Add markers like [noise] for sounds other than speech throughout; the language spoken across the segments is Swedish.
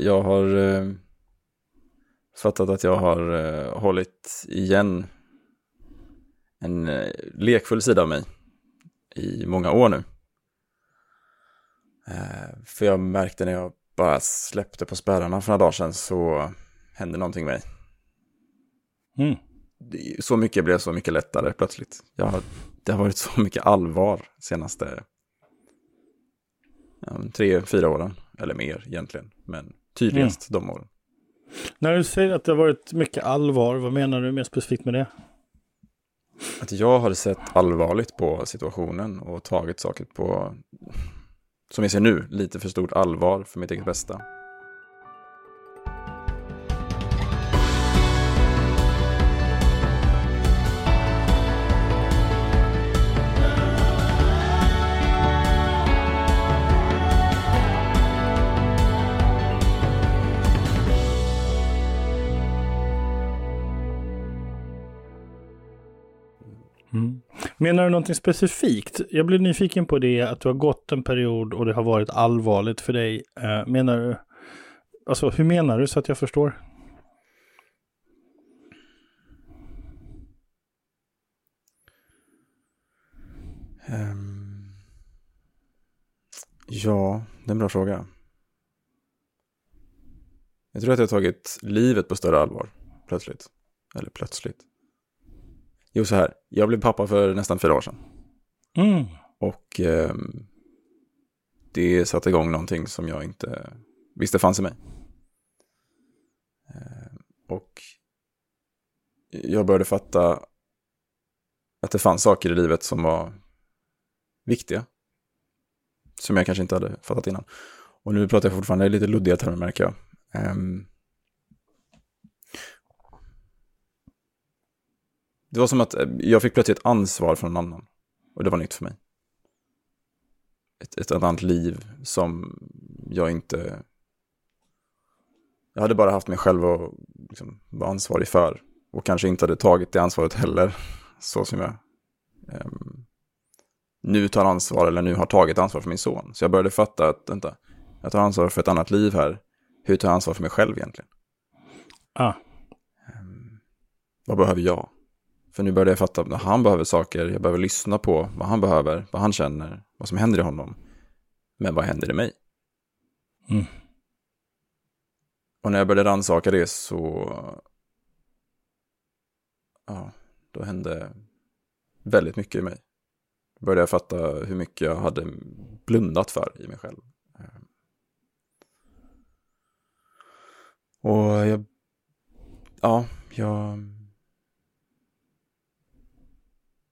jag har eh, fattat att jag har eh, hållit igen en eh, lekfull sida av mig i många år nu. Eh, för jag märkte när jag bara släppte på spärrarna för några dagar sedan så hände någonting med mig. Mm. Så mycket blev så mycket lättare plötsligt. Jag har, det har varit så [laughs] mycket allvar senaste ja, tre, fyra åren. Eller mer egentligen. Men tydligast de åren. När du säger att det har varit mycket allvar, vad menar du mer specifikt med det? Att jag har sett allvarligt på situationen och tagit saker på, som jag ser nu, lite för stort allvar för mitt eget bästa. Menar du någonting specifikt? Jag blir nyfiken på det, att du har gått en period och det har varit allvarligt för dig. Eh, menar du, alltså hur menar du så att jag förstår? Um, ja, det är en bra fråga. Jag tror att jag har tagit livet på större allvar, plötsligt. Eller plötsligt. Jo, så här. Jag blev pappa för nästan fyra år sedan. Mm. Och ehm, det satte igång någonting som jag inte visste fanns i mig. Ehm, och jag började fatta att det fanns saker i livet som var viktiga. Som jag kanske inte hade fattat innan. Och nu pratar jag fortfarande i lite luddiga termer märker jag. Ehm, det var som att eh, jag fick plötsligt ett ansvar från någon annan. Och det var nytt för mig. Ett, ett annat liv som jag inte... Jag hade bara haft mig själv att liksom, vara ansvarig för. Och kanske inte hade tagit det ansvaret heller. Så som jag ehm, nu tar ansvar eller nu har tagit ansvar för min son. Så jag började fatta att, vänta, jag tar ansvar för ett annat liv här. Hur tar jag ansvar för mig själv egentligen? Ah. Ehm, vad behöver jag? För nu började jag fatta att han behöver saker, jag behöver lyssna på vad han behöver, vad han känner, vad som händer i honom. Men vad händer i mig? Mm. Och när jag började rannsaka det så... Ja, då hände väldigt mycket i mig. Då började jag fatta hur mycket jag hade blundat för i mig själv. Och jag... Ja, jag...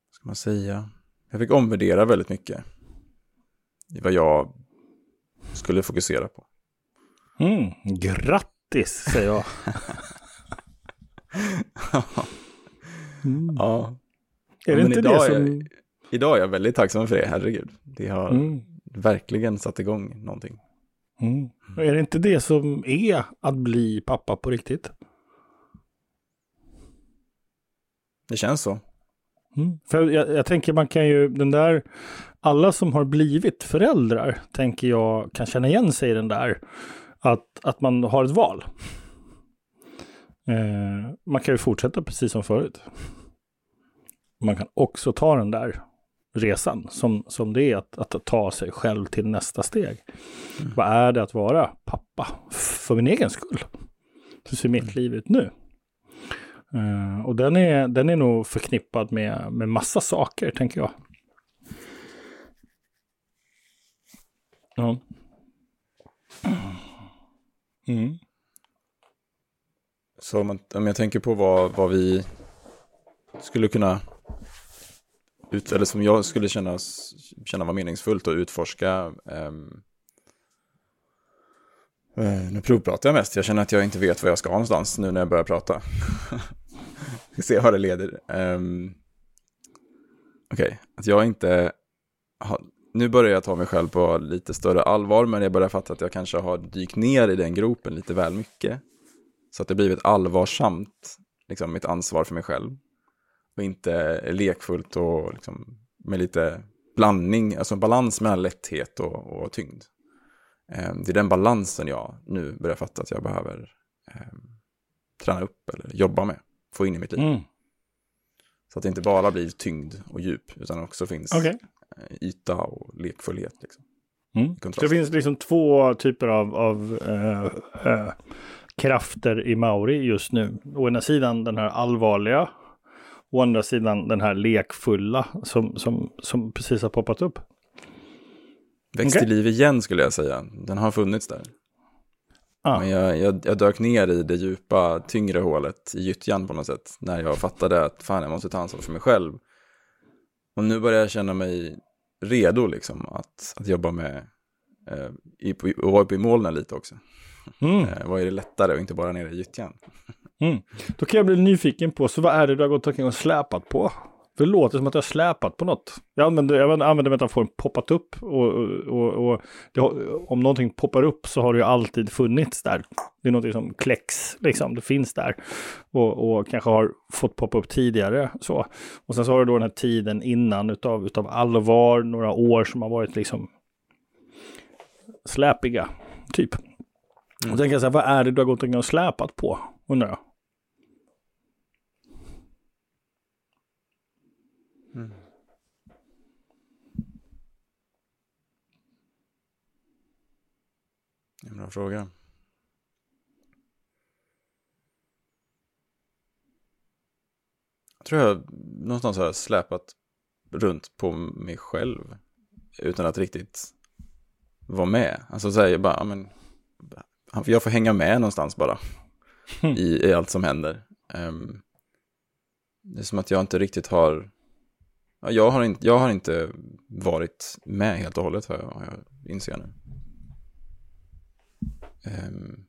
Vad ska man säga? Jag fick omvärdera väldigt mycket. I vad jag skulle fokusera på. Mm. Grattis, säger jag. [laughs] Mm. Ja. Är det men inte idag det som... jag- Idag är jag väldigt tacksam för det, herregud. Det har Mm. verkligen satt igång någonting. Mm. Är det inte det som är att bli pappa på riktigt? Det känns så. Mm. För jag, jag tänker man kan ju, den där, alla som har blivit föräldrar, tänker jag kan känna igen sig i den där, att, att man har ett val. Eh, man kan ju fortsätta precis som förut. Man kan också ta den där resan som, som det är att, att ta sig själv till nästa steg. Vad är det att vara pappa för min egen skull? Hur ser mitt liv ut nu? Uh, och den är, den är nog förknippad med, med massa saker, tänker jag. Ja. Mm. Så om, man, om jag tänker på vad, vad vi skulle kunna, ut, eller som jag skulle känna, känna var meningsfullt att utforska. um, Eh, nu provpratar jag mest, jag känner att jag inte vet var jag ska någonstans nu när jag börjar prata. [laughs] Vi ser vad det leder. Um, Okej, att jag inte har, nu börjar jag ta mig själv på lite större allvar, men jag börjar fatta att jag kanske har dykt ner i den gropen lite väl mycket. Så att det blivit allvarsamt, liksom mitt ansvar för mig själv. Och inte lekfullt och liksom med lite blandning, alltså balans mellan lätthet och, och tyngd. Eh, det är den balansen jag nu börjar fatta att jag behöver eh, träna upp eller jobba med, få in i mitt liv. Mm. Så att det inte bara blir tyngd och djup, utan också finns Okej. eh, yta och lekfullhet. Liksom. Mm. Så det finns liksom två typer av, av eh, eh, krafter i Mauri just nu. Å ena sidan den här allvarliga, å andra sidan den här lekfulla som, som, som precis har poppat upp. Växt Okej. till liv igen skulle jag säga. Den har funnits där. Ah. Men jag, jag, jag dök ner i det djupa, tyngre hålet i gyttjan på något sätt. När jag fattade att fan, jag måste ta ansvar för mig själv. Och nu börjar jag känna mig redo liksom att, att jobba med, eh, i, och vara uppe i molnen lite också. Mm. Eh, vad är det lättare och inte bara nere i gyttjan? Mm. Då kan jag bli nyfiken på, så vad är det du har gått omkring och släpat på? För det låter som att jag har släpat på något. Jag använder, jag använder metaforen poppat upp och, och, och, och det om någonting poppar upp så har det ju alltid funnits där. Det är någonting som kläcks, liksom, det finns där. Och, och kanske har fått poppa upp tidigare. Så. Och sen så har du då den här tiden innan utav, utav allvar, några år som har varit liksom släpiga, typ. Och tänker jag så här, vad är det du har gått omkring och släpat på, undrar jag. Det är en bra fråga. Jag tror jag någonstans har släpat runt på mig själv utan att riktigt vara med. Alltså säger bara, ja, men jag får hänga med någonstans bara [laughs] i, i allt som händer. Ehm, det är som att jag inte riktigt har, ja, jag har, inte, jag har inte varit med helt och hållet har jag, har jag inser jag nu. Ehm.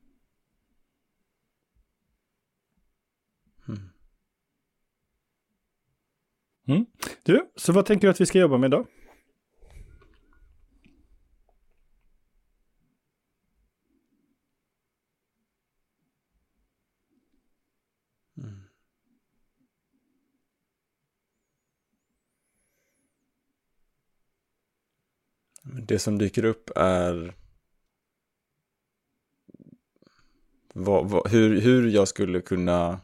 Hmm. Du, så vad tänker du att vi ska jobba med då? Men Det som dyker upp är vad, vad, hur, hur jag skulle kunna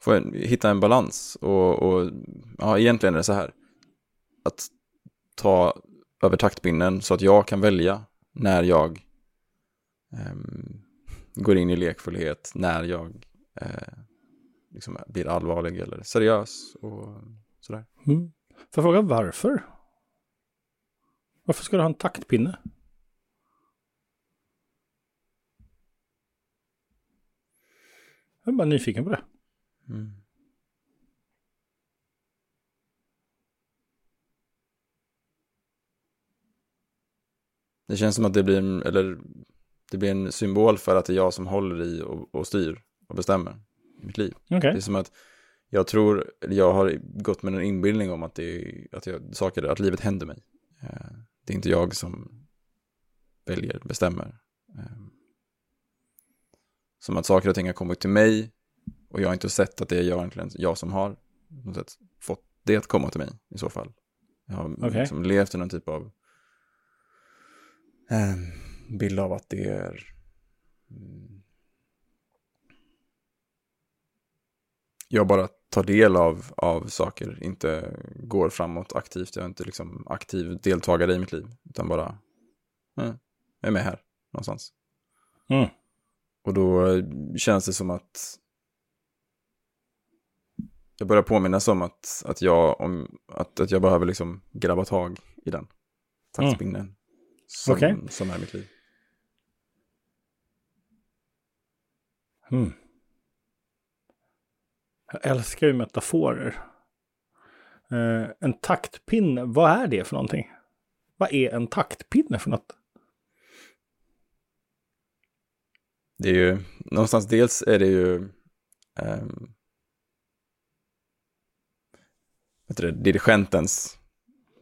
få en, hitta en balans. Och, och ja, egentligen är det så här. Att ta över taktpinnen så att jag kan välja när jag eh, går in i lekfullhet, när jag eh, liksom blir allvarlig eller seriös och sådär. Mm. Får jag fråga varför? Varför ska du ha en taktpinne? Jag är bara nyfiken på det. Mm. Det känns som att det blir, en, eller, det blir en symbol för att det är jag som håller i och, och styr och bestämmer i mitt liv. Okej. Det är som att jag tror, jag har gått med en inbildning om att, det att, jag, saker, att livet händer mig. Eh, Det är inte jag som väljer, bestämmer. Som att saker och ting har kommit till mig och jag har inte sett att det är jag, egentligen, jag som har sätt, fått det att komma till mig i så fall. Jag har Okej. liksom levt i någon typ av eh, bild av att det är mm, jag bara tar del av, av saker, inte går framåt aktivt. Jag är inte liksom aktiv deltagare i mitt liv, utan bara eh, jag är med här någonstans. Mm. Och då känns det som att jag börjar påminnas om att, att, jag, om, att, att jag behöver liksom grabba tag i den taktspinnen som, Okej. som är mitt liv. Mm. Jag älskar ju metaforer. Eh, en taktpinne, vad är det för någonting? Vad är en taktpinne för något? Det är ju, någonstans dels är det ju ehm, vet du dirigentens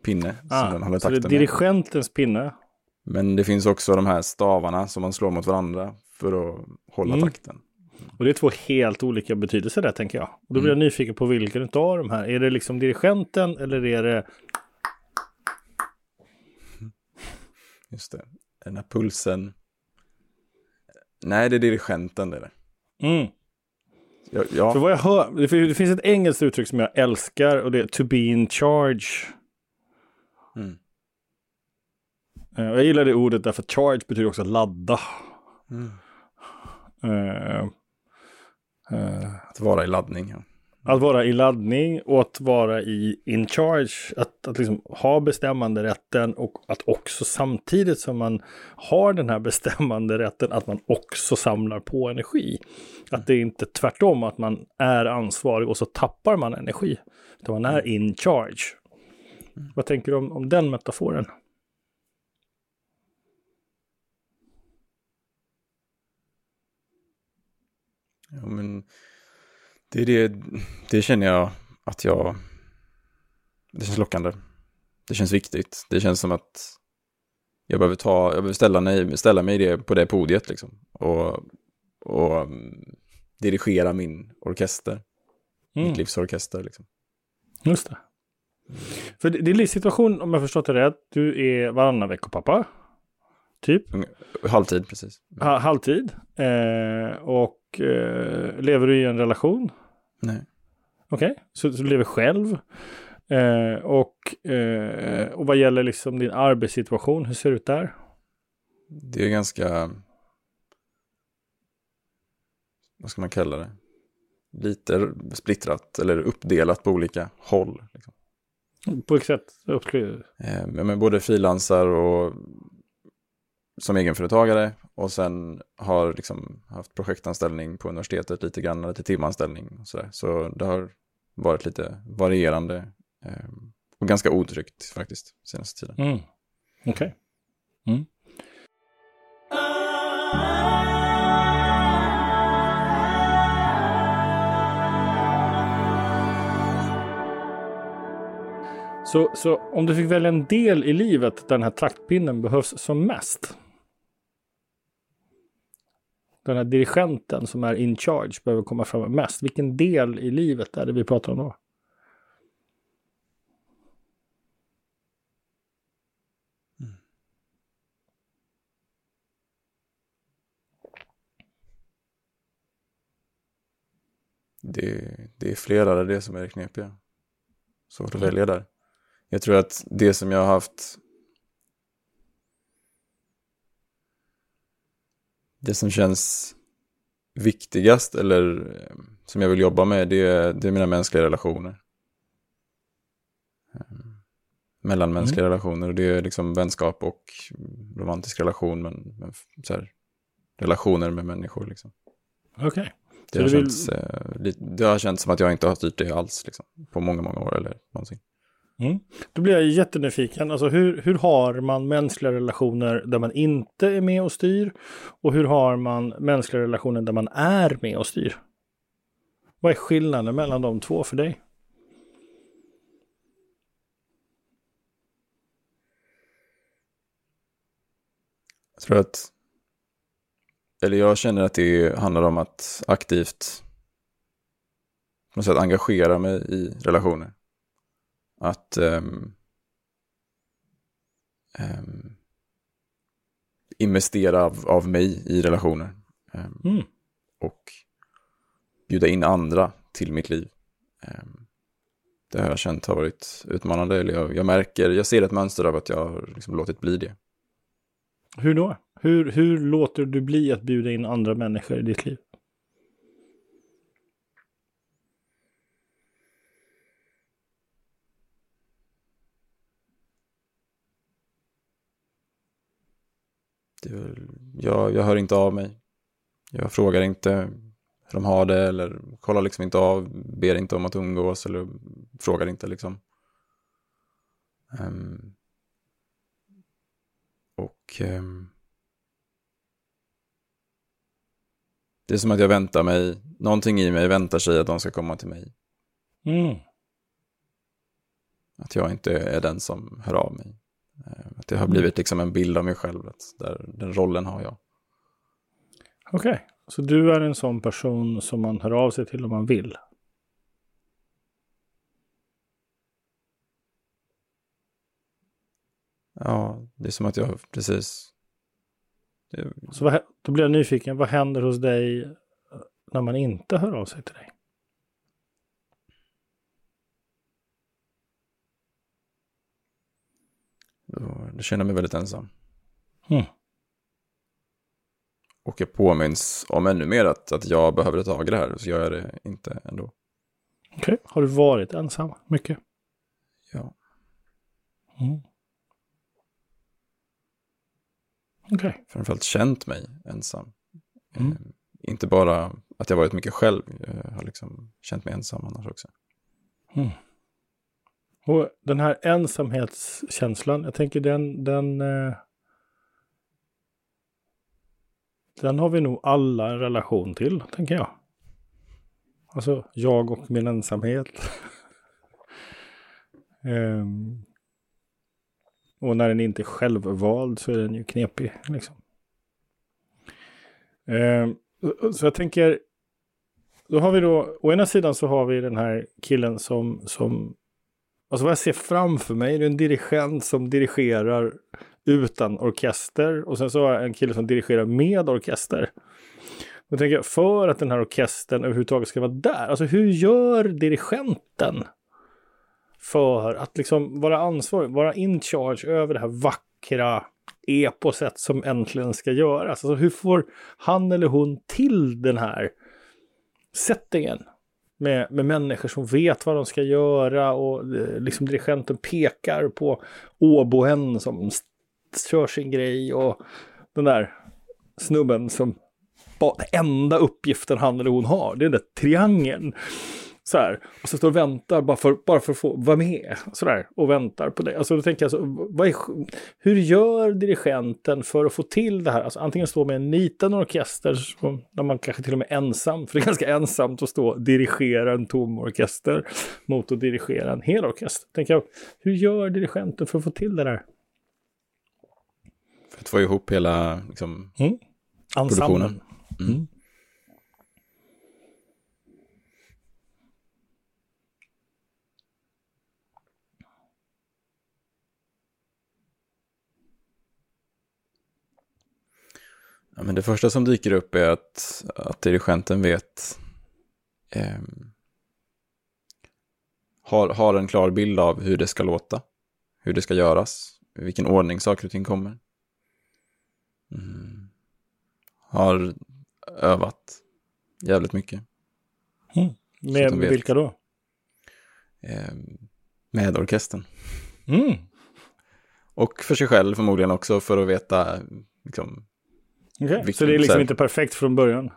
pinne som den håller Ah, så det är takten med. dirigentens pinne. Men det finns också de här stavarna som man slår mot varandra för att hålla Mm. takten. Och det är två helt olika betydelser där tänker jag. Och då blir jag nyfiken på vilken av de här. Är det liksom dirigenten eller är det... Just det. Den här pulsen. Nej, det är dirigenten det där. Mm. Ja, ja. För vad jag hör, det fin- det finns ett engelskt uttryck som jag älskar och det är to be in charge. Mm. Eh, Jag gillar det ordet därför att charge betyder också ladda. Mm. Eh, eh, Att vara i laddning. Ja. Att vara i laddning och att vara i in charge. Att, att liksom ha bestämmande rätten och att också samtidigt som man har den här [laughs] bestämmande rätten att man också samlar på energi. Att det är inte tvärtom att man är ansvarig och så tappar man energi. Utan man är in charge. Vad tänker du om, om den metaforen? Ja, men det, är det, det känner jag att jag... Det känns lockande. Det känns viktigt. Det känns som att jag behöver, ta, jag behöver ställa, mig, ställa mig det, på det podiet liksom. Och, och mm, dirigera min orkester. Mm. Mitt livs orkester liksom. Just det. För är livssituation, om jag förstått det rätt, du är varannan veckopappa. Typ. Halvtid precis. Ha, halvtid. Eh, och eh, lever du i en relation? Nej. Okej, så, så du lever själv. Eh, och, eh, och vad gäller liksom din arbetssituation, hur ser det ut där? Det är ganska... Vad ska man kalla det? Lite splittrat eller uppdelat på olika håll. Liksom. På vilket sätt? Eh, men både frilansar och som egenföretagare och sen har liksom haft projektanställning på universitetet lite grann, lite timanställning och sådär. Så det har varit lite varierande eh, och ganska otryggt faktiskt senaste tiden. Mm. Okej. Mm. Så, så om du fick välja en del i livet där den här traktpinnen behövs som mest. Den här dirigenten som är in charge behöver komma fram mest. Vilken del i livet är det vi pratar om då? Det, det är flera, det är det som är det knepiga. Svårt att välja där. Jag tror att det som jag har haft det som känns viktigast eller eh, som jag vill jobba med det är, det är mina mänskliga relationer. Eh, Mellanmänskliga relationer och det är liksom vänskap och romantisk relation men, men så här, relationer med människor liksom. Okej. Det har, du vill- eh, det har känts som att jag inte har styrt det alls liksom, på många, många år eller någonsin. Mm. Då blir jag jättenyfiken. Alltså hur, hur har man mänskliga relationer där man inte är med och styr? Och hur har man mänskliga relationer där man är med och styr? Vad är skillnaden mellan de två för dig? Jag tror att, eller jag känner att det handlar om att aktivt på något sätt engagera mig i relationer. Att ehm, ehm, investera av, av mig i relationer. Ehm, Mm. och bjuda in andra till mitt liv. Det har jag känt har varit utmanande. Eller jag, jag märker, jag ser ett mönster av att jag har liksom låtit bli det. Hur då? Hur, hur låter du bli att bjuda in andra människor i ditt liv? Väl, jag, jag hör inte av mig. Jag frågar inte hur de har det eller kollar liksom inte av, ber inte om att umgås eller frågar inte liksom. Ehm, och ehm, det är som att jag väntar mig, någonting i mig väntar sig att de ska komma till mig. Mm. Att jag inte är den som hör av mig. Ehm, Att det har blivit liksom en bild av mig själv, där, den rollen har jag. Okej, så du är en sån person som man hör av sig till om man vill? Ja, det är som att jag precis... Det, Så vad, då blir jag nyfiken, vad händer hos dig eh, när man inte hör av sig till dig? Då, känner jag mig väldigt ensam. Mm. Och jag påminns om ännu mer att, att jag behöver ta tag i det här, så gör jag det inte ändå. Okej, har du varit ensam mycket? Ja. Mm. Okej. framförallt känt mig ensam. Mm. Eh, inte bara att jag varit mycket själv, jag har liksom känt mig ensam annars också. Och den här ensamhetskänslan, jag tänker den, den, eh, den har vi nog alla en relation till, tänker jag. Alltså, jag och min ensamhet. um, [laughs] och när den inte är självvald så är den ju knepig, liksom. Um, så jag tänker, då har vi då, å ena sidan så har vi den här killen som, som Alltså vad jag ser framför mig det är en dirigent som dirigerar utan orkester och sen så har jag en kille som dirigerar med orkester. Då tänker jag, för att den här orkestern överhuvudtaget ska vara där, alltså hur gör dirigenten för att liksom vara ansvarig, vara in charge över det här vackra eposet som äntligen ska göras? Alltså hur får han eller hon till den här settingen? Med, med människor som vet vad de ska göra och eh, liksom dirigenten pekar på åboen som kör sin grej och den där snubben som bara, enda uppgiften han eller hon har, det är den där triangeln. Så här, och så står och väntar bara för, bara för att få vara med. Så där, och väntar på det. Alltså då tänker jag, så, vad är, hur gör dirigenten för att få till det här? Alltså antingen stå med en liten orkester, där man kanske till och med är ensam, för det är ganska ensamt att stå och dirigera en tom orkester, mot att dirigera en hel orkester. Tänker jag, hur gör dirigenten för att få till det där? För att få ihop hela liksom, Ensemblen. Produktionen. Mm. Ja, men det första som dyker upp är att, att dirigenten vet, ehm, har, har en klar bild av hur det ska låta, hur det ska göras, i vilken ordning saker och ting kommer. Mm. Har övat jävligt mycket. att Med vilka då? ehm, med orkestern. Mm. Och för sig själv förmodligen också för att veta liksom, Okej, Så det är liksom inte perfekt från början?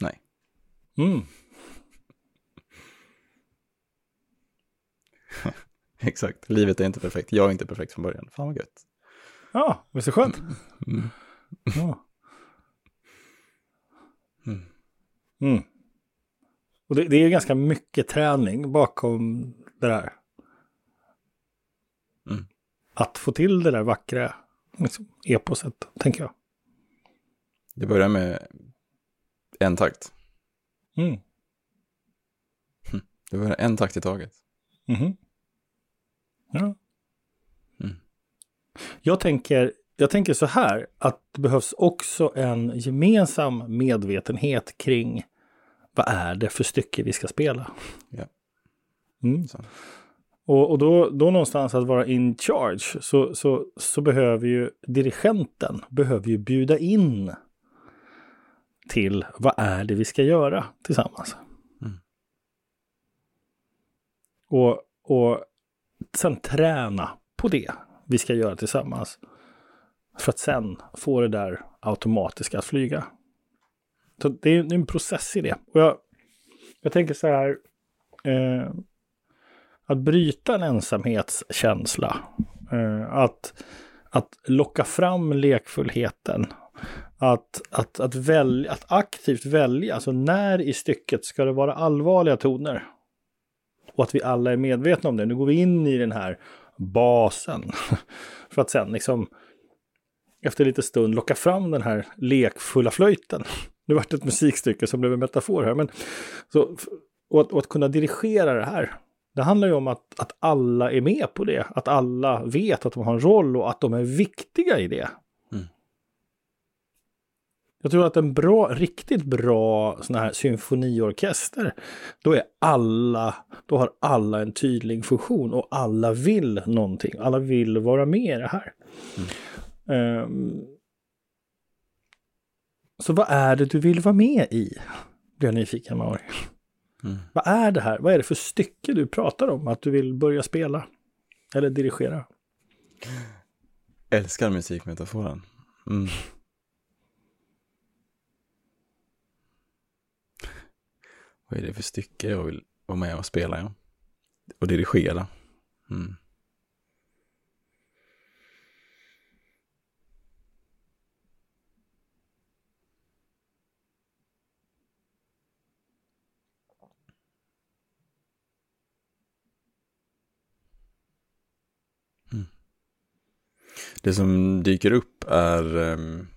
Nej. Mm. [laughs] exakt, livet är inte perfekt, jag är inte perfekt från början. Fan vad gött. Ja, visst är det skönt? Mm. Ja. Mm. Mm. Och det, det är ganska mycket träning bakom det där. Mm. Att få till det där vackra liksom, eposet, tänker jag. Det börjar med en takt. Mm. Det börjar en takt i taget. Mhm. Ja. Mm. Jag, tänker, jag tänker så här, att det behövs också en gemensam medvetenhet kring vad är det för stycke vi ska spela. Ja. Mm. Och, och då, då någonstans att vara in charge så, så, så behöver ju dirigenten behöver ju bjuda in till vad är det vi ska göra tillsammans. Mm. Och, och sen träna på det vi ska göra tillsammans. För att sen få det där automatiska att flyga. Så det är, en process i det. Och jag, jag tänker så här. Eh, att bryta en ensamhetskänsla. Eh, att, att locka fram lekfullheten. Att, att, att, välja, att aktivt välja, alltså när i stycket ska det vara allvarliga toner? Och att vi alla är medvetna om det. Nu går vi in i den här basen. [laughs] För att sen liksom efter lite stund locka fram den här lekfulla flöjten. [laughs] Nu vart det ett musikstycke som blev en metafor här. Men, så, och, att, och att kunna dirigera det här Det handlar ju om att, att alla är med på det, att alla vet att de har en roll och att de är viktiga i det. Mm. Jag tror att en bra, riktigt bra sån här symfoniorkester, då är alla, då har alla en tydlig funktion och alla vill någonting. Alla vill vara med i det här. Um, så vad är det du vill vara med i? Blir jag nyfiken, Mauri. Mm. Vad är det här? Vad är det för stycke du pratar om att du vill börja spela? Eller dirigera? Älskar musikmetaforen. Mm. Vad är det för stycke jag vill vara med och spela? Ja? Och dirigera. Mm. mm. Det som dyker upp är um,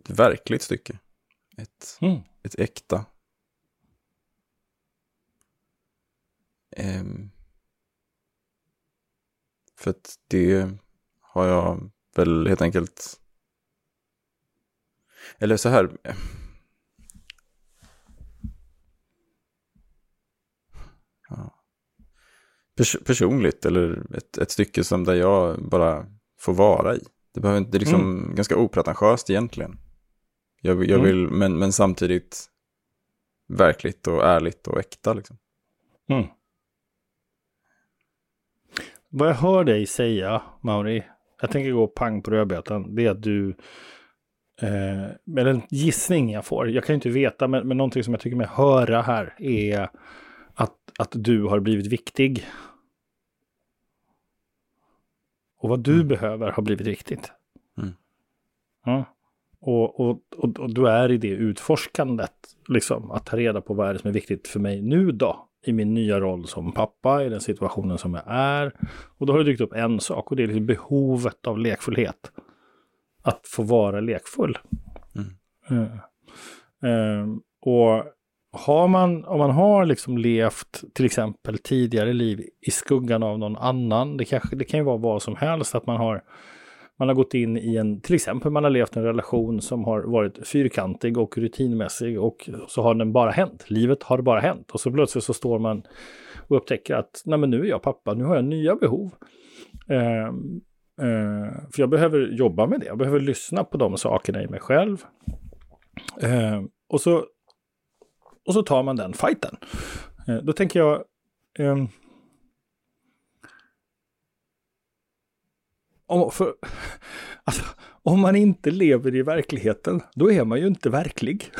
ett verkligt stycke. Ett, Mm. ett äkta. Um, för att det har jag väl helt enkelt... Eller så här. Ja pers personligt eller ett, ett stycke som där jag bara får vara i. Det, behöver inte, det är liksom mm. ganska opretentiöst egentligen. Jag, jag vill, mm. men, men samtidigt verkligt och ärligt och äkta liksom. Mm. Vad jag hör dig säga, Mauri, jag tänker gå pang på rödbetan, det är att du, eh, med en gissning jag får, jag kan ju inte veta, men, men någonting som jag tycker mig höra här är att, att du har blivit viktig. Och vad du mm. behöver har blivit viktigt. Mm. Ja. Och, och, och, och, du är i det utforskandet, liksom, att ta reda på vad är det som är viktigt för mig nu då? I min nya roll som pappa, i den situationen som jag är. Och då har det dykt upp en sak och det är liksom behovet av lekfullhet. Att få vara lekfull. Mm. Uh, och har man, om man har liksom levt till exempel tidigare liv i skuggan av någon annan, det, kanske, det kan ju vara vad som helst, att man har, man har gått in i en, till exempel man har levt en relation som har varit fyrkantig och rutinmässig och så har den bara hänt. Livet har bara hänt och så plötsligt så står man och upptäcker att nej men nu är jag pappa, nu har jag nya behov. Eh, eh, för jag behöver jobba med det, jag behöver lyssna på de sakerna i mig själv. Eh, och så och så tar man den fighten. Eh, då tänker jag... Ehm, om, för, [laughs] alltså, om man inte lever i verkligheten, då är man ju inte verklig.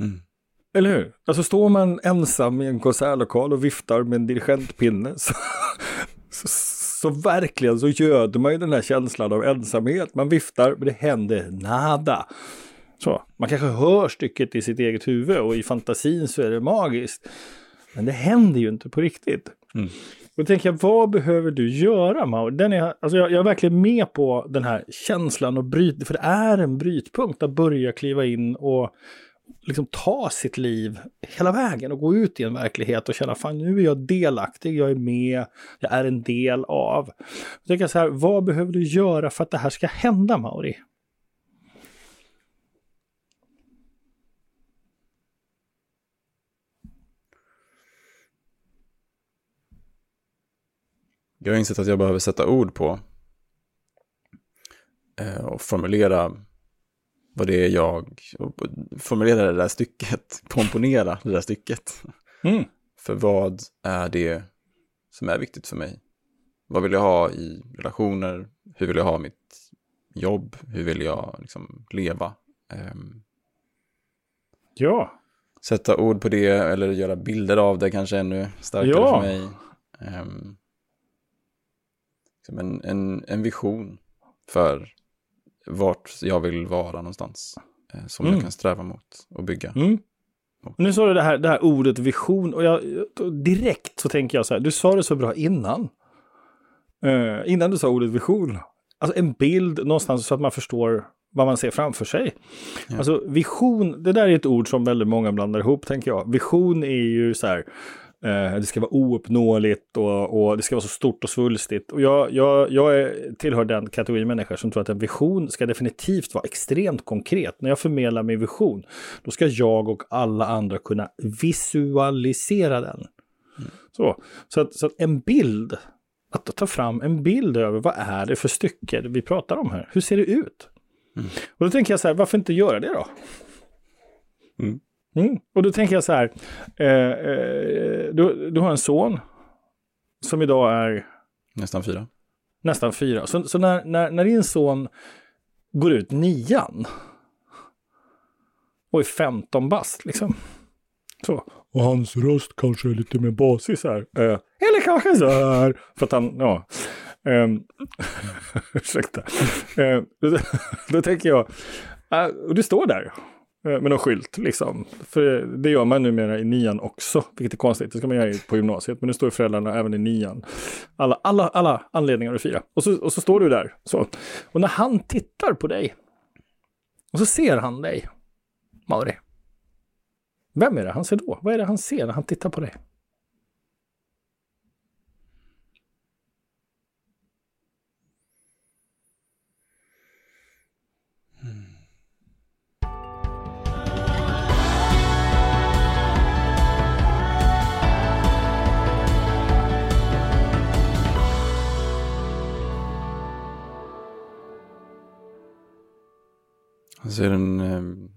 Mm. Eller hur? Alltså står man ensam i en konsertlokal och viftar med en dirigentpinne så, [laughs] så, så verkligen så göder man ju den här känslan av ensamhet. Man viftar, men det händer nada. Så, man kanske hör stycket i sitt eget huvud och i fantasin så är det magiskt. Men det händer ju inte på riktigt. Mm. Då tänker jag, vad behöver du göra Maur? Den är, alltså jag, jag, är verkligen med på den här känslan och bryt, för det är en brytpunkt att börja kliva in och liksom ta sitt liv hela vägen och gå ut i en verklighet och känna fan nu är jag delaktig, jag är med, jag är en del av. Jag tänker så här, vad behöver du göra för att det här ska hända Mauri? Jag har insett att jag behöver sätta ord på eh, och formulera vad det är jag, formulera det där stycket, [laughs] komponera det där stycket. Mm. För vad är det som är viktigt för mig? Vad vill jag ha i relationer? Hur vill jag ha mitt jobb? Hur vill jag liksom leva? Um, ja. Sätta ord på det eller göra bilder av det kanske ännu starkare ja. för mig. Um, en, en, en vision för vart jag vill vara någonstans. Eh, som mm. jag kan sträva mot och bygga. Mm. Nu sa du det här, det här ordet vision och jag, direkt så tänker jag så här, du sa det så bra innan. Uh, innan du sa ordet vision. Alltså en bild någonstans så att man förstår vad man ser framför sig. Ja. Alltså vision, det där är ett ord som väldigt många blandar ihop tänker jag. Vision är ju så här, eh, det ska vara ouppnåeligt och, och det ska vara så stort och svulstigt. Och jag, jag, jag är, tillhör den kategori människor som tror att en vision ska definitivt vara extremt konkret. När jag förmedlar min vision, då ska jag och alla andra kunna visualisera den. Så, så, att, så att en bild, att ta fram en bild över vad är det för stycke vi pratar om här? Hur ser det ut? Och då tänker jag så här, varför inte göra det då? Mm. Mm. Och då tänker jag så här, eh, eh, du, du har en son som idag är Nästan fyra. nästan fyra. Så, så när, när, när din son går ut nian och är 15 bast liksom. Så. Och hans röst kanske är lite mer basig så här. Eh, eller kanske så här. För att han, ja. Um, [laughs] ursäkta. Eh, då, [laughs] då tänker jag, eh, och du står där eh, Eh, med någon skylt liksom. För det gör man numera i nian också, vilket är konstigt. Det ska man göra på gymnasiet, men nu står föräldrarna även i nian. Alla, alla, alla anledningar att fira. Och så, och så står du där. Så. Och när han tittar på dig, och så ser han dig, Mauri. Vem är det han ser då? Vad är det han ser när han tittar på dig? Alltså är den... ehm,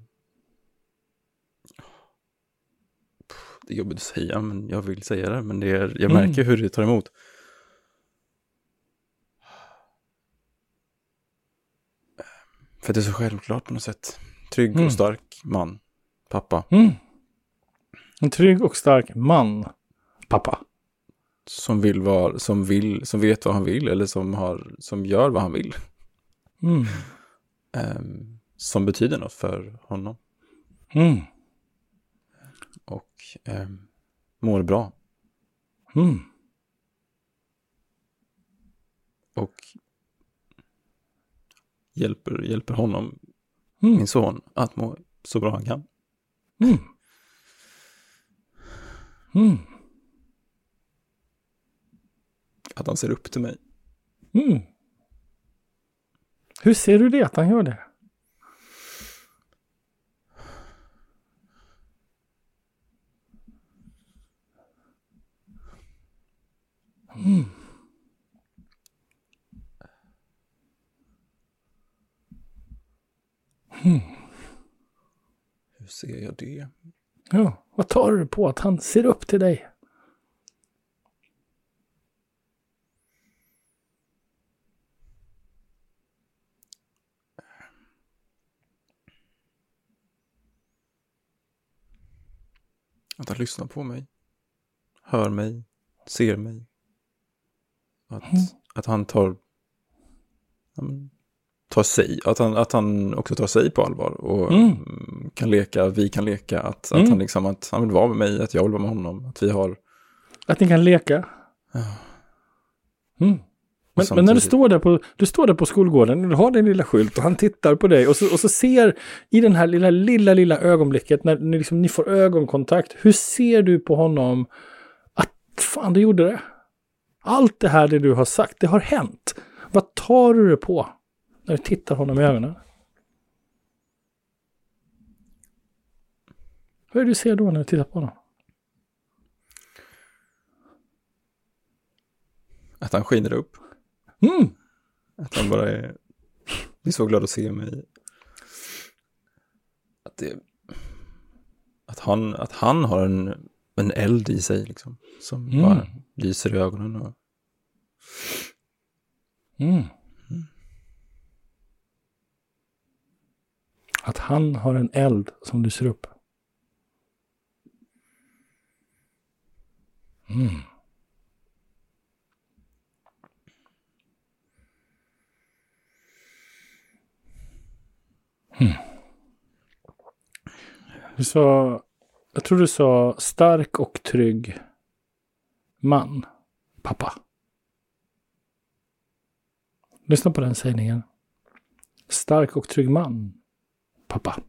Det är jobbigt att säga, men jag vill säga det. Men det är, jag Mm. märker hur det tar emot. För det är så självklart på något sätt. Trygg Mm. och stark man. Pappa. Mm. En trygg och stark man, pappa. Som vill vara, som vill, som vet vad han vill. Eller som har, som gör vad han vill. Mm. Ehm, som betyder något för honom. Mm. Och ehm, mår bra. Mm. Och hjälper, hjälper honom, Mm. min son, att må så bra han kan. Mm. Mm. Att han ser upp till mig. Mm. Hur ser du det att han gör det? Mm. Hur ser jag det? Ja, vad tar du på att han ser upp till dig? Att han lyssnar på mig. Hör mig. Ser mig. Att, Mm. att han tar, ja, men, tar sig, att han, att han också tar sig på allvar. Och Mm. kan leka, vi kan leka. Att, Mm. att, han liksom, att han vill vara med mig, att jag vill vara med honom. Att vi har... Att ni kan leka? Ja. Mm. Men, men när du står, där på, du står där på skolgården, du har din lilla skylt och han tittar på dig och så, och så ser i den här lilla, lilla, lilla ögonblicket när ni, liksom, ni får ögonkontakt, hur ser du på honom att fan, du gjorde det? Allt det här det du har sagt, det har hänt. Vad tar du det på när du tittar honom i ögonen? Vad är det du ser då när du tittar på honom? Att han skiner upp. Mm. Att han bara är, är så glad att se mig. Att, det, att, han, att han har en, en eld i sig liksom. Som Mm. bara lyser i ögonen. Och, Mm. Att han har en eld som lyser upp. Mm. Mm. Du sa, jag tror du sa stark och trygg man, pappa. Lyssna på den sägningen. stark och trygg man, pappa.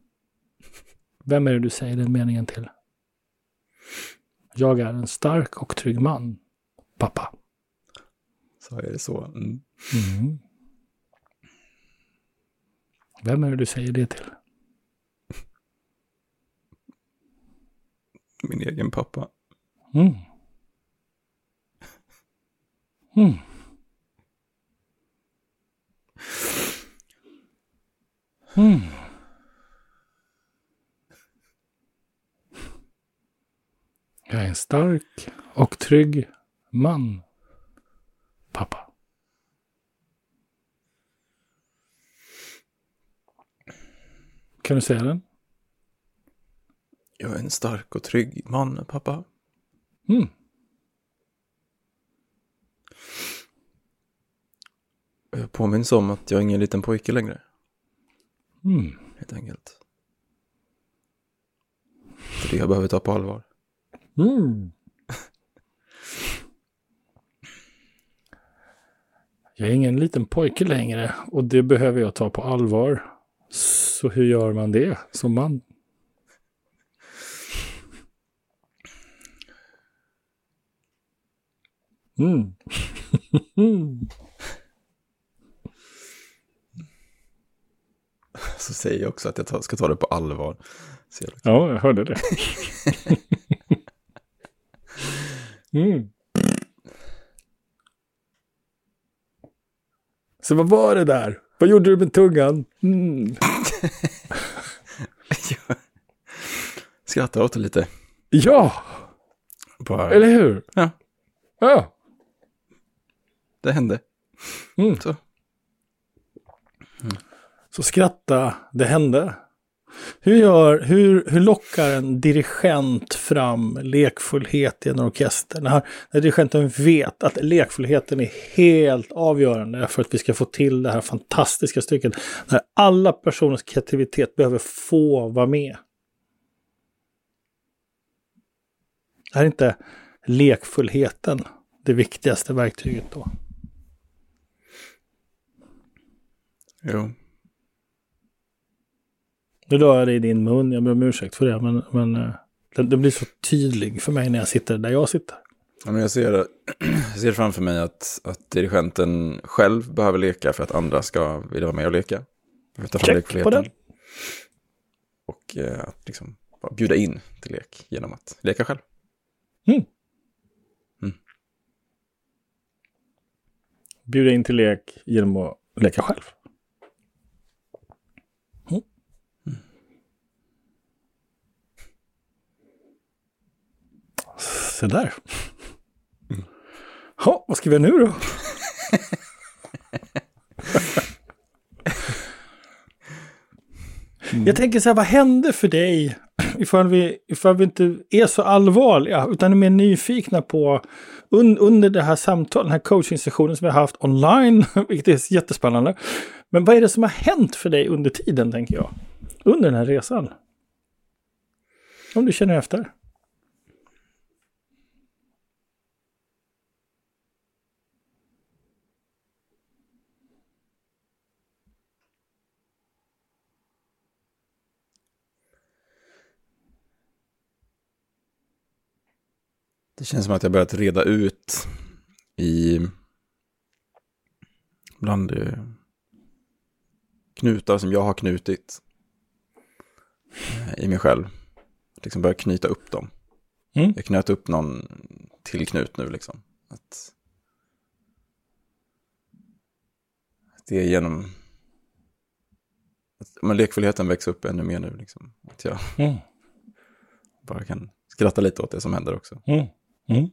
Vem är det du säger den meningen till? Jag är en stark och trygg man, pappa. Så är det så. Mm. Mm. Vem är det du säger det till? Min egen pappa. Mm. Mm. Mm. Jag är en stark och trygg man, pappa. Kan du säga den? Jag är en stark och trygg man, pappa. Mm. Jag påminns om att jag är ingen liten pojke längre, Mm. helt enkelt. Det är det jag behöver ta på allvar. Mm. Jag är ingen liten pojke längre och det behöver jag ta på allvar. Så hur gör man det som man? Mm. [laughs] Så säger jag också att jag ska ta det på allvar. Ja, jag hörde det. [laughs] mm. Så vad var det där? Vad gjorde du med tungan? Mm. Jag [laughs] skrattar åt det lite. Ja, Bara, eller hur? Ja. Ja. Det hände. Mm. Så. Så skratta, det hände. Hur, gör, hur, hur lockar en dirigent fram lekfullhet i en orkester? När, när dirigenten vet att lekfullheten är helt avgörande för att vi ska få till det här fantastiska stycket. När alla personers kreativitet behöver få vara med. Är inte lekfullheten det viktigaste verktyget då? Jo. Nu la jag det i din mun, jag ber om ursäkt för det, men, men eh, det, det blir så tydlig för mig när jag sitter där jag sitter. Ja, men jag, ser, [clears throat] jag ser framför mig att, att dirigenten själv behöver leka för att andra ska vilja vara med och leka. Check på den. Och eh, att liksom bjuda in till lek genom att leka själv. Bjuda in till lek genom att leka själv. Mm. Så där. Ja, vad ska vi göra nu då? Jag tänker så här, vad hände för dig ifall vi, ifall vi inte är så allvarliga utan är mer nyfikna på un, under det här samtalet, den här coaching-sessionen som vi har haft online, [laughs] vilket är jättespännande. Men vad är det som har hänt för dig under tiden, tänker jag? Under den här resan? Om du känner efter. Det känns som att jag börjat reda ut i bland eh, knutar som jag har knutit eh, i mig själv. Liksom börja knyta upp dem. Mm. Jag knöt upp någon till knut nu liksom. Att, att det är genom... Att, men lekfullheten växer upp ännu mer nu liksom. Att jag Mm. bara kan skratta lite åt det som händer också. Mm. Mm.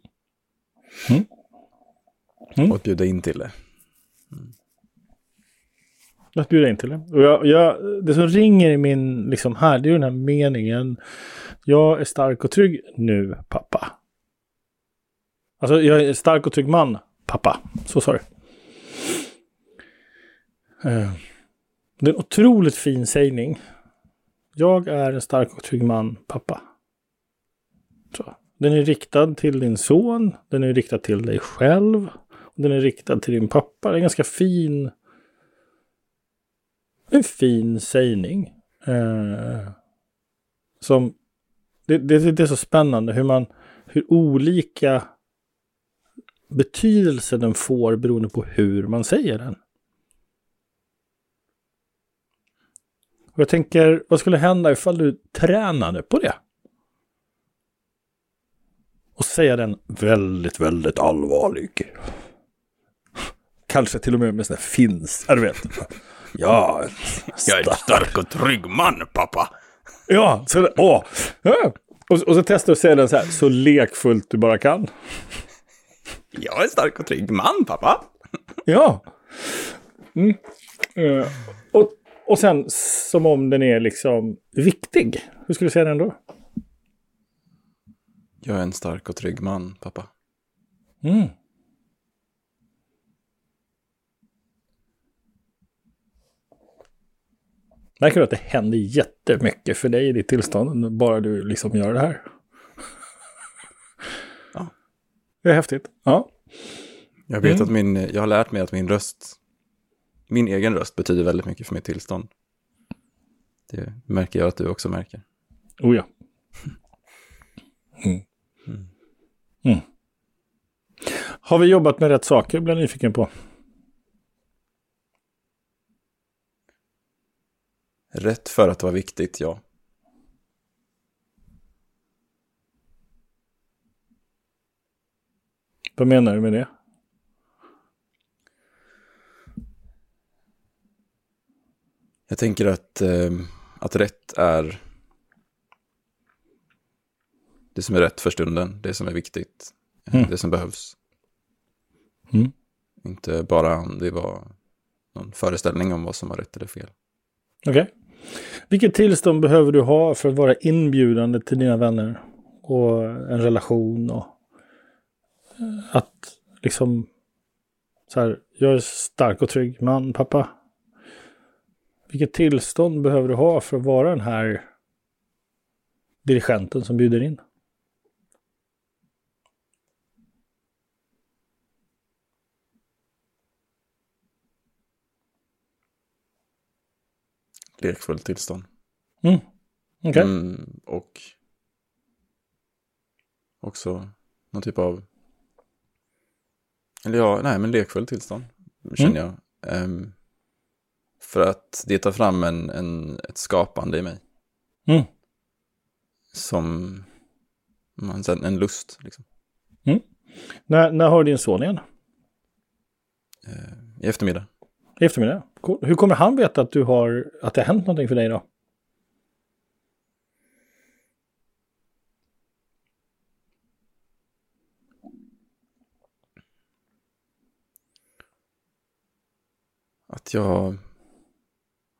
Mm. Och att bjuda in till det. Att bjuda in till det. Och jag, jag, det som ringer i min, liksom här, det är den här meningen. Jag är stark och trygg nu, pappa. Alltså, jag är stark och trygg man, pappa. Så sa du. Eh, Det är en otroligt fin sägning. Jag är en stark och trygg man, pappa. Så. Den är riktad till din son. Den är riktad till dig själv. Den är riktad till din pappa. Det är en ganska fin en fin sägning. Eh, som, det, det, det är så spännande hur man, hur olika betydelse den får beroende på hur man säger den. Och jag tänker, vad skulle hända ifall du tränade på det? Och säga den väldigt, väldigt allvarlig. Kanske till och med med sån här finns, ja du vet. Ja, Jag är en stark och trygg man, pappa. Ja, så, åh. Och, och så testar du att säga den så här, så lekfullt du bara kan. Jag är en stark och trygg man, pappa. Ja. Mm. Eh, och, och sen som om den är liksom viktig. Hur skulle du säga den då? Jag är en stark och trygg man, pappa. Mm. Märker du att det händer jättemycket för dig i ditt tillstånd, bara du liksom gör det här? Ja. Det är häftigt. Ja. Jag vet Mm. att min, jag har lärt mig att min röst, min egen röst betyder väldigt mycket för mitt tillstånd. Det märker jag att du också märker. Oh ja. [laughs] Mm. Mm. Har vi jobbat med rätt saker, blir jag nyfiken på. Rätt för att vara viktigt, ja. Vad menar du med det? Jag tänker att, eh, att rätt är det som är rätt för stunden, det som är viktigt, eh, Mm. det som behövs. Mm. Inte bara om det var någon föreställning om vad som var rätt eller fel. Okej. Vilket tillstånd behöver du ha för att vara inbjudande till dina vänner? Och en relation och eh, att liksom så här, jag är stark och trygg man, pappa. Vilket tillstånd behöver du ha för att vara den här dirigenten som bjuder in? Lekfullt tillstånd. Mm. Okej. Mm, och också någon typ av, eller ja, nej men lekfullt tillstånd, känner jag. Ehm, för att det tar fram en, en, ett skapande i mig. Mm. Som man, en lust, liksom. När, när har du din son igen? Eh, I eftermiddag. I eftermiddag? Hur kommer han veta att, du har, att det har hänt någonting för dig då? Att jag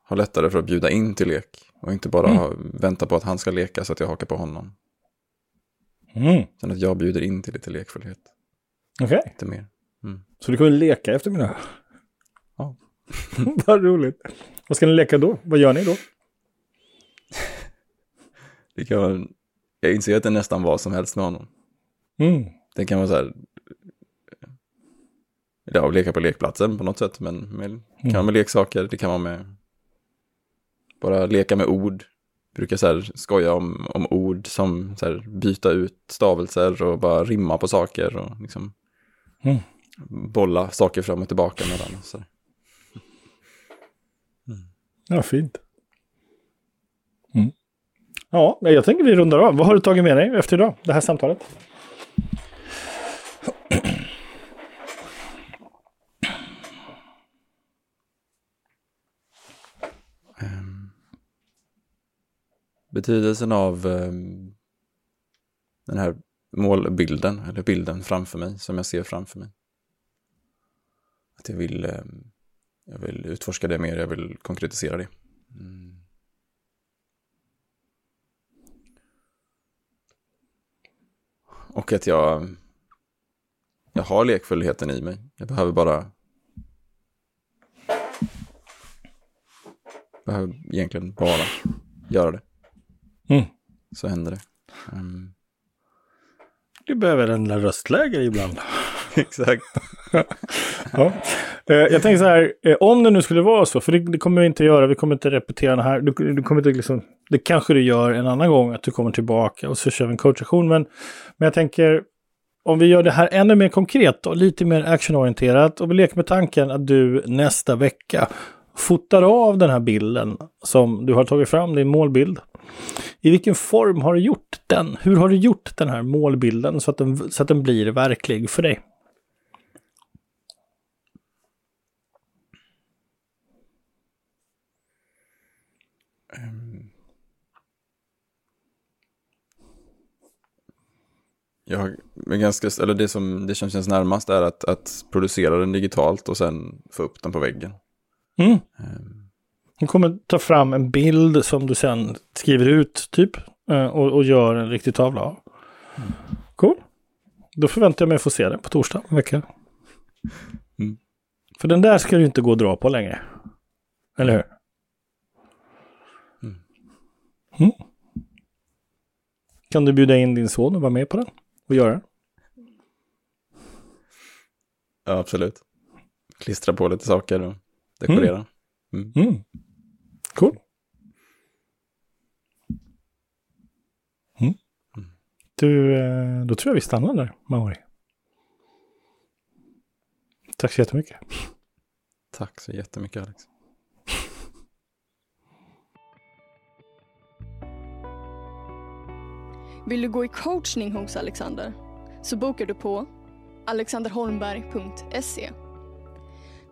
har lättare för att bjuda in till lek. Och inte bara Mm. vänta på att han ska leka så att jag hakar på honom. Mm. Sen att jag bjuder in till lite lekfullhet. Okej. Lite mer. Mm. Så du kommer leka i eftermiddag? [laughs] Vad roligt. Vad ska ni leka då? Vad gör ni då? Det kan vara, jag inser att det är nästan vad som helst med honom. Mm. Det kan vara så här, ja, leka på lekplatsen på något sätt, men med, det kan vara med leksaker, det kan vara med, bara leka med ord. Brukar så här skoja om, om ord som så här, byta ut stavelser och bara rimma på saker och liksom Mm. bolla saker fram och tillbaka med varandra. Så. här. Ja, fint. Mm. Ja, jag tänker vi rundar av. Vad har du tagit med dig efter idag? Det här samtalet? Ehm. Betydelsen av ehm, den här målbilden, eller bilden framför mig, som jag ser framför mig. Att jag vill, ehm, jag vill utforska det mer, jag vill konkretisera det. Mm. Och att jag, jag har lekfullheten i mig. Jag behöver bara behöver egentligen bara göra det. Mm. Så händer det. Ehm, Du behöver en röstläge ibland. [laughs] Exakt. [laughs] ja. Eh, jag tänker så här, eh, om det nu skulle vara så, för det, det kommer vi inte göra, vi kommer inte repetera det här. Du, du kommer inte liksom, det kanske du gör en annan gång, att du kommer tillbaka och så kör vi en coachaktion. Men, men jag tänker, om vi gör det här ännu mer konkret och lite mer actionorienterat och vi leker med tanken att du nästa vecka fotar av den här bilden som du har tagit fram, din målbild. I vilken form har du gjort den? Hur har du gjort den här målbilden så att den, så att den blir verklig för dig? Jag ganska, eller det som, det som känns närmast är att, att producera den digitalt och sen få upp den på väggen. Mm. Um. Du kommer ta fram en bild som du sen skriver ut typ eh, och, och gör en riktig tavla av. Mm. Cool. Då förväntar jag mig att få se den på torsdag en vecka. Mm. För den där ska du inte gå och dra på längre. Eller hur? Mm. mm. Kan du bjuda in din son och vara med på den? Och göra? Ja, absolut. Klistra på lite saker och dekorera. Mm. Mm. Cool. Mm. Du, eh, då tror jag vi stannar där, Mauri. Tack så jättemycket. Tack så jättemycket, Alex. Vill du gå i coachning hos Alexander? Så bokar du på alexanderholmberg.se.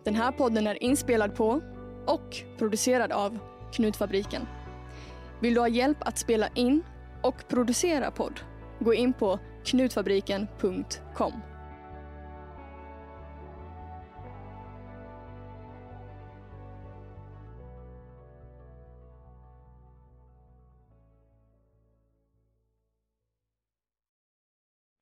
Den här podden är inspelad på och producerad av Knutfabriken. Vill du ha hjälp att spela in och producera podd? Gå in på knutfabriken.com.